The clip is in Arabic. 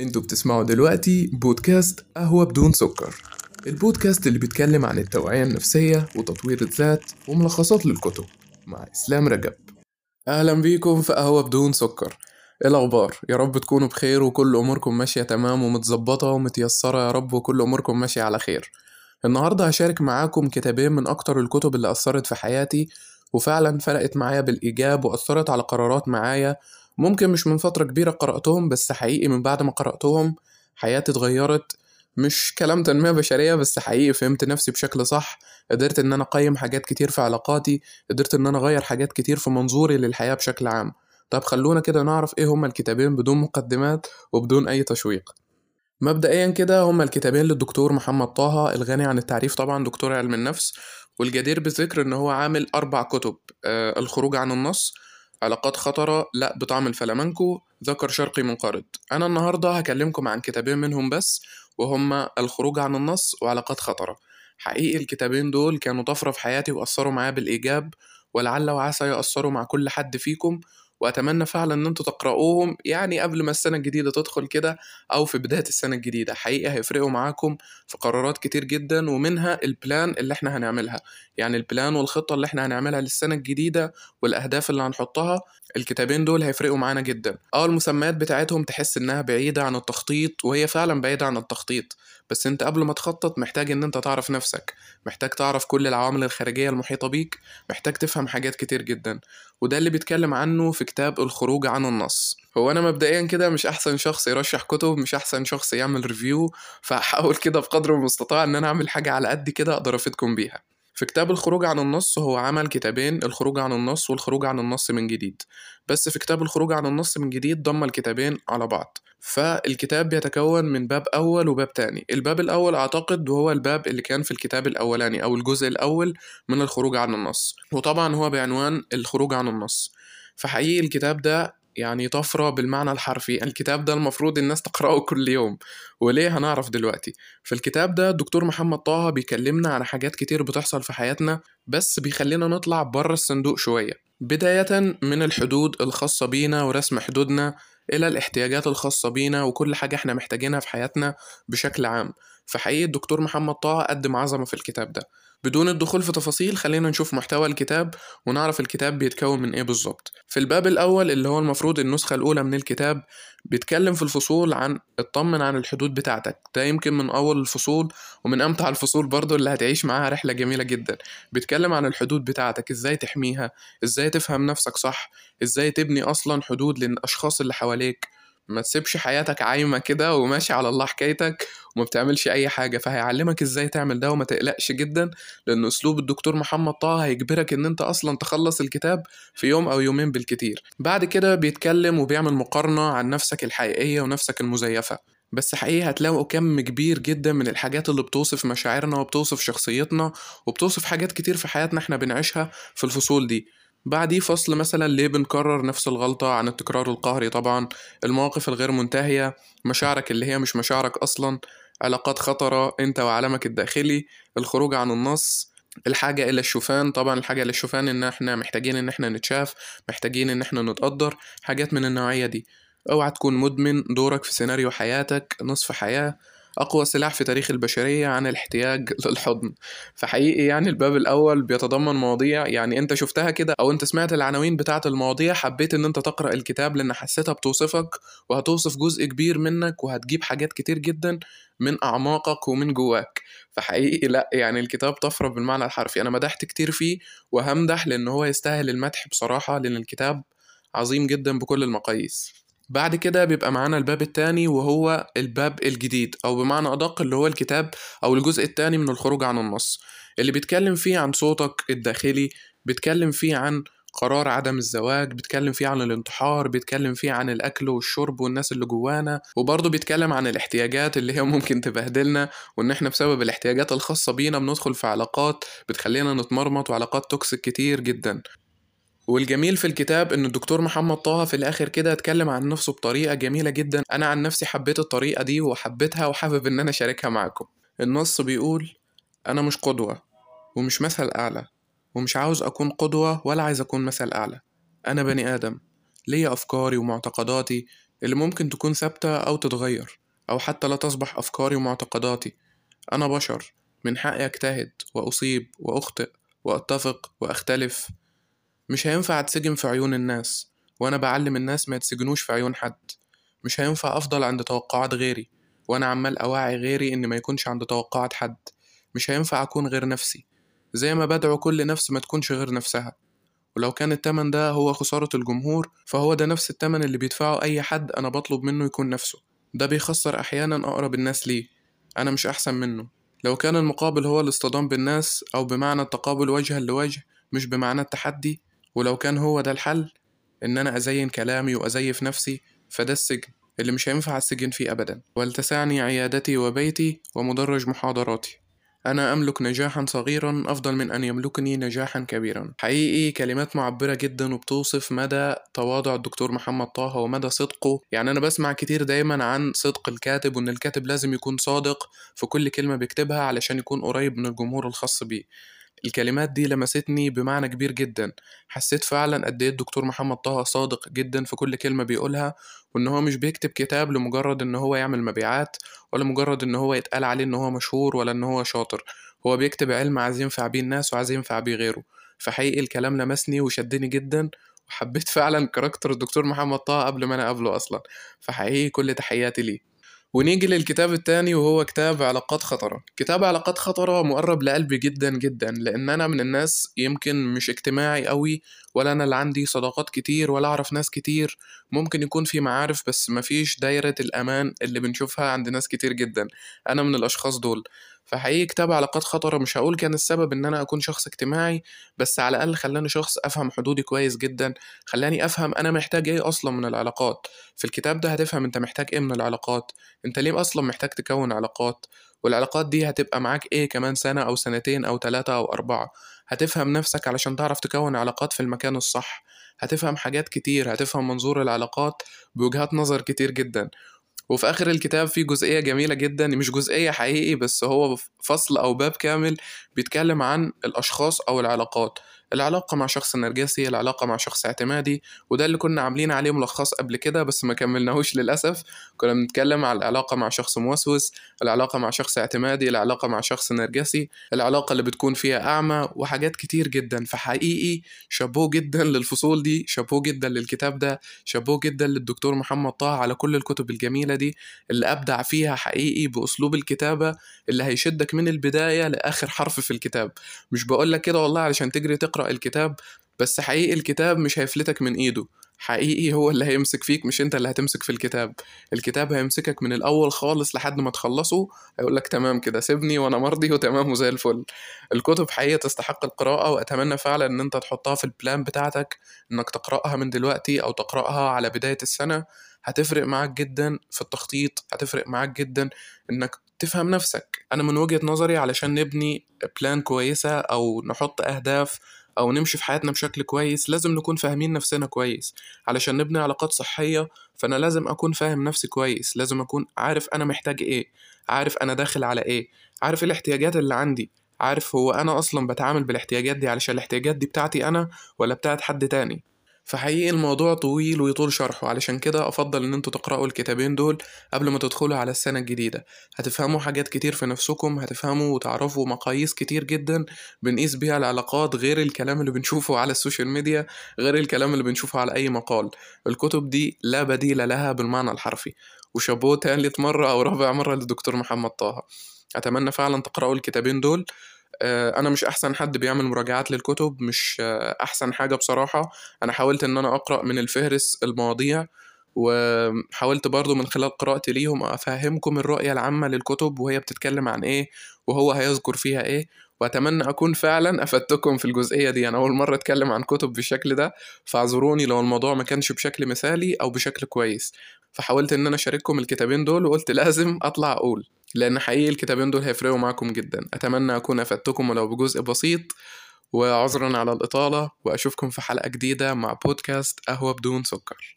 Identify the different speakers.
Speaker 1: أنتوا بتسمعوا دلوقتي بودكاست قهوة بدون سكر. البودكاست اللي بيتكلم عن التوعية النفسية وتطوير الذات وملخصات للكتب. مع إسلام رجب. أهلا بيكم في قهوة بدون سكر. إيه الأخبار؟ يا رب تكونوا بخير وكل أموركم ماشية تمام ومتظبطة ومتيسرة. يا رب وكل أموركم ماشية على خير. النهاردة هشارك معاكم كتابين من أكتر الكتب اللي أثرت في حياتي وفعلا فرقت معايا بالإيجاب وأثرت على قرارات معايا ممكن مش من فترة كبيرة قرأتهم بس حقيقي من بعد ما قرأتهم حياتي اتغيرت. مش كلام تنمية بشرية بس حقيقي فهمت نفسي بشكل صح. قدرت إن أنا أقيم حاجات كتير في علاقاتي قدرت إن أنا أغير حاجات كتير في منظوري للحياة بشكل عام. طب خلونا كده نعرف إيه هما الكتابين بدون مقدمات وبدون أي تشويق. مبدئيا كده هما الكتابين للدكتور محمد طه الغني عن التعريف طبعا دكتور علم النفس والجدير بالذكر إن هو عامل أربع كتب آه الخروج عن النص علاقات خطرة لا بطعم الفلامنكو ذكر شرقي منقرض. أنا النهاردة هكلمكم عن كتابين منهم بس وهما الخروج عن النص وعلاقات خطرة. حقيقي الكتابين دول كانوا طفرة في حياتي وأثروا معايا بالإيجاب ولعل وعسى يأثروا مع كل حد فيكم وأتمنى فعلا إن أنتوا تقرأوهم يعني قبل ما السنة الجديدة تدخل كده أو في بداية السنة الجديدة. حقيقي هيفرقوا معاكم في قرارات كتير جدا ومنها البلان اللي إحنا هنعملها. يعني ال plan والخطة اللي إحنا هنعملها للسنة الجديدة والأهداف اللي هنحطها الكتابين دول هيفرقوا معانا جدا. أه المسميات بتاعتهم تحس إنها بعيدة عن التخطيط وهي فعلا بعيدة عن التخطيط. بس انت قبل ما تخطط محتاج ان انت تعرف نفسك محتاج تعرف كل العوامل الخارجية المحيطة بيك محتاج تفهم حاجات كتير جدا. وده اللي بيتكلم عنه في كتاب الخروج عن النص. هو أنا مبدئيا كده مش أحسن شخص يرشح كتب مش أحسن شخص يعمل review فهحاول كده بقدر المستطاع إن أنا أعمل حاجة على قد كده أقدر أفيدكم بيها. في كتاب الخروج عن النص هو عمل كتابين الخروج عن النص والخروج عن النص من جديد. بس في كتاب الخروج عن النص من جديد ضم الكتابين على بعض. فالكتاب بيتكون من باب أول وباب تاني. الباب الأول أعتقد هو الباب اللي كان في الكتاب الأولاني أو الجزء الأول من الخروج عن النص. وطبعا هو بعنوان الخروج عن النص. فحقيقي الكتاب ده يعني طفرة بالمعنى الحرفي. الكتاب ده المفروض الناس تقرأه كل يوم. وليه هنعرف دلوقتي؟ في الكتاب ده الدكتور محمد طه بيكلمنا عن حاجات كتير بتحصل في حياتنا بس بيخلينا نطلع بره الصندوق شوية. بداية من الحدود الخاصة بينا ورسم حدودنا إلى الاحتياجات الخاصة بينا وكل حاجة إحنا محتاجينها في حياتنا بشكل عام. فحقيقي الدكتور محمد طه قدم عظمة في الكتاب ده. بدون الدخول في تفاصيل خلينا نشوف محتوى الكتاب ونعرف الكتاب بيتكون من إيه بالظبط. في الباب الأول اللي هو المفروض النسخة الأولى من الكتاب بيتكلم في الفصول عن اطمن عن الحدود بتاعتك. ده يمكن من أول الفصول ومن أمتع الفصول برضو اللي هتعيش معاها رحلة جميلة جدا. بيتكلم عن الحدود بتاعتك إزاي تحميها إزاي تفهم نفسك صح إزاي تبني أصلا حدود للأشخاص اللي حواليك. ما تسيبش حياتك عايمة كده وماشي على الله حكايتك وما بتعملش أي حاجة فهيعلمك إزاي تعمل ده وما تقلقش جدا لأن أسلوب الدكتور محمد طه هيجبرك إن أنت أصلا تخلص الكتاب في يوم أو يومين بالكتير. بعد كده بيتكلم وبيعمل مقارنة عن نفسك الحقيقية ونفسك المزيفة. بس حقيقي هتلاقوا كم كبير جدا من الحاجات اللي بتوصف مشاعرنا وبتوصف شخصيتنا وبتوصف حاجات كتير في حياتنا إحنا بنعيشها في الفصول دي. بعديه فصل مثلا ليه بنكرر نفس الغلطة عن التكرار القهري طبعا المواقف الغير منتهية مشاعرك اللي هي مش مشاعرك أصلا. علاقات خطرة أنت وعالمك الداخلي الخروج عن النص الحاجة إلى الشوفان طبعا الحاجة إلى الشوفان إن إحنا محتاجين إن إحنا نتشاف محتاجين إن إحنا نتقدر حاجات من النوعية دي. أوعى تكون مدمن دورك في سيناريو حياتك نصف حياة أقوى سلاح في تاريخ البشرية عن الاحتياج للحضن. فحقيقي يعني الباب الأول بيتضمن مواضيع يعني أنت شفتها كده أو أنت سمعت العناوين بتاعة المواضيع حبيت إن أنت تقرأ الكتاب لأن حسيتها بتوصفك وهتوصف جزء كبير منك وهتجيب حاجات كتير جدا من أعماقك ومن جواك. فحقيقي لأ يعني الكتاب طفرة بالمعنى الحرفي. أنا مدحت كتير فيه وهمدح لأن هو يستاهل المدح بصراحة لأن الكتاب عظيم جدا بكل المقاييس. بعد كده بيبقى معانا الباب التاني وهو الباب الجديد أو بمعنى أدق اللي هو الكتاب أو الجزء التاني من الخروج عن النص. اللي بيتكلم فيه عن صوتك الداخلي بيتكلم فيه عن قرار عدم الزواج بيتكلم فيه عن الانتحار بيتكلم فيه عن الأكل والشرب والناس اللي جوانا وبرضه بيتكلم عن الاحتياجات اللي هي ممكن تبهدلنا وإن إحنا بسبب الاحتياجات الخاصة بينا بندخل في علاقات بتخلينا نتمرمط وعلاقات توكسيك كتير جدا. والجميل في الكتاب إن الدكتور محمد طه في الآخر كده اتكلم عن نفسه بطريقة جميلة جدا. أنا عن نفسي حبيت الطريقة دي وحبيتها وحابب إن أنا أشاركها معاكم. النص بيقول أنا مش قدوة ومش مثل أعلى ومش عاوز أكون قدوة ولا عايز أكون مثل أعلى. أنا بني آدم ليا أفكاري ومعتقداتي اللي ممكن تكون ثابتة أو تتغير أو حتى لا تصبح أفكاري ومعتقداتي. أنا بشر من حقي أجتهد وأصيب وأخطئ وأتفق وأختلف مش هينفع أتسجن في عيون الناس وأنا بعلم الناس ما يتسجنوش في عيون حد. مش هينفع أفضل عند توقعات غيري وأنا عمال أوعي غيري إن ما يكونش عند توقعات حد. مش هينفع أكون غير نفسي. زي ما بدعو كل نفس ما تكونش غير نفسها. ولو كان التمن ده هو خسارة الجمهور فهو ده نفس التمن اللي بيدفعه أي حد أنا بطلب منه يكون نفسه. ده بيخسر أحيانا أقرب الناس ليه. أنا مش أحسن منه. لو كان المقابل هو الاصطدام بالناس أو بمعنى التقابل وجها لوجه مش بمعنى التحدي ولو كان هو ده الحل إن أنا أزين كلامي وأزيف نفسي فده السجن اللي مش هينفع السجن فيه أبدا. ولتسعني عيادتي وبيتي ومدرج محاضراتي. أنا أملك نجاحا صغيرا أفضل من أن يملكني نجاحا كبيرا. حقيقي كلمات معبرة جدا وبتوصف مدى تواضع الدكتور محمد طه ومدى صدقه. يعني أنا بسمع كتير دايما عن صدق الكاتب وإن الكاتب لازم يكون صادق في كل كلمة بيكتبها علشان يكون قريب من الجمهور الخاص بيه. الكلمات دي لمستني بمعنى كبير جدا. حسيت فعلا قد إيه الدكتور محمد طه صادق جدا في كل كلمة بيقولها وإن هو مش بيكتب كتاب لمجرد إن هو يعمل مبيعات ولا مجرد إن هو يتقال عليه إن هو مشهور ولا إن هو شاطر. هو بيكتب علم عايز ينفع بيه الناس وعايز ينفع بيه غيره. فحقيقي الكلام لمسني وشدني جدا وحبيت فعلا كاركتر الدكتور محمد طه قبل ما أنا أقابله أصلا. فحقيقي كل تحياتي ليه. ونيجي للكتاب التاني وهو كتاب علاقات خطرة. كتاب علاقات خطرة مقرب لقلبي جدا جدا لأن أنا من الناس يمكن مش اجتماعي قوي ولا أنا اللي عندي صداقات كتير ولا أعرف ناس كتير. ممكن يكون في معارف بس مفيش دايرة الأمان اللي بنشوفها عند ناس كتير جدا. أنا من الأشخاص دول. فحقيقي كتاب علاقات خطرة مش هقول كان السبب إن أنا أكون شخص اجتماعي بس على الأقل خلاني شخص أفهم حدودي كويس جدا خلاني أفهم أنا محتاج إيه أصلا من العلاقات. في الكتاب ده هتفهم أنت محتاج إيه من العلاقات أنت ليه أصلا محتاج تكون علاقات والعلاقات دي هتبقى معاك إيه كمان سنة أو سنتين أو تلاتة أو أربعة. هتفهم نفسك علشان تعرف تكون علاقات في المكان الصح. هتفهم حاجات كتير هتفهم منظور العلاقات بوجهات نظر كتير جدا. وفي آخر الكتاب في جزئية جميلة جدا مش جزئية حقيقي بس هو فصل أو باب كامل بيتكلم عن الأشخاص أو العلاقات. العلاقة مع شخص نرجسي العلاقة مع شخص اعتمادي وده اللي كنا عاملين عليه ملخص قبل كده بس ما كملناهوش للأسف. كنا بنتكلم على العلاقة مع شخص موسوس العلاقة مع شخص اعتمادي العلاقة مع شخص نرجسي العلاقة اللي بتكون فيها أعمى وحاجات كتير جدا. فحقيقي شابوه جدا للفصول دي شابوه جدا للكتاب ده شابوه جدا للدكتور محمد طه على كل الكتب الجميلة دي اللي أبدع فيها حقيقي بأسلوب الكتابة اللي هيشدك من البداية لآخر حرف في الكتاب. مش بقولك كده والله علشان تجري تقرأ الكتاب بس حقيقي الكتاب مش هيفلتك من إيده. حقيقي هو اللي هيمسك فيك مش أنت اللي هتمسك في الكتاب. الكتاب هيمسكك من الأول خالص لحد ما تخلصه هيقولك تمام كده سيبني وأنا مرضي وتمام وزي الفل. الكتب حقيقة تستحق القراءة وأتمنى فعلا إن أنت تحطها في ال plan بتاعتك إنك تقرأها من دلوقتي أو تقرأها على بداية السنة. هتفرق معاك جدا في التخطيط هتفرق معاك جدا إنك تفهم نفسك. أنا من وجهة نظري علشان نبني plan كويسة أو نحط أهداف أو نمشي في حياتنا بشكل كويس لازم نكون فاهمين نفسنا كويس. علشان نبني علاقات صحية فأنا لازم أكون فاهم نفسي كويس. لازم أكون عارف أنا محتاج إيه عارف أنا داخل على إيه عارف الاحتياجات اللي عندي عارف هو أنا أصلا بتعامل بالاحتياجات دي علشان الاحتياجات دي بتاعتي أنا ولا بتاعت حد تاني. فحقيقي الموضوع طويل ويطول شرحه علشان كده أفضل إن أنتوا تقرأوا الكتابين دول قبل ما تدخلوا على السنة الجديدة. هتفهموا حاجات كتير في نفسكم هتفهموا وتعرفوا مقاييس كتير جدا بنقيس بيها العلاقات غير الكلام اللي بنشوفه على ال social media غير الكلام اللي بنشوفه على أي مقال. الكتب دي لا بديل لها بالمعنى الحرفي. وشابوه تالت مرة أو رابع مرة للدكتور محمد طه. أتمنى فعلا تقرأوا الكتابين دول أنا مش أحسن حد بيعمل مراجعات للكتب مش آه، أحسن حاجة بصراحة. أنا حاولت إن أنا أقرأ من الفهرس المواضيع وحاولت برضو من خلال قراءتي ليهم أفهمكم الرؤية العامة للكتب وهي بتتكلم عن إيه وهو هيذكر فيها إيه. وأتمنى أكون فعلا أفدتكم في الجزئية دي. أنا أول مرة أتكلم عن كتب بالشكل ده فاعذروني لو الموضوع ما كانش بشكل مثالي أو بشكل كويس. فحاولت إن أنا أشارككم الكتابين دول وقلت لازم أطلع أقول. لأن حقيقي الكتابين دول هيفرقوا معاكم جدا. أتمنى أكون أفدتكم ولو بجزء بسيط وعذرا على الإطالة وأشوفكم في حلقة جديدة مع بودكاست قهوة بدون سكر.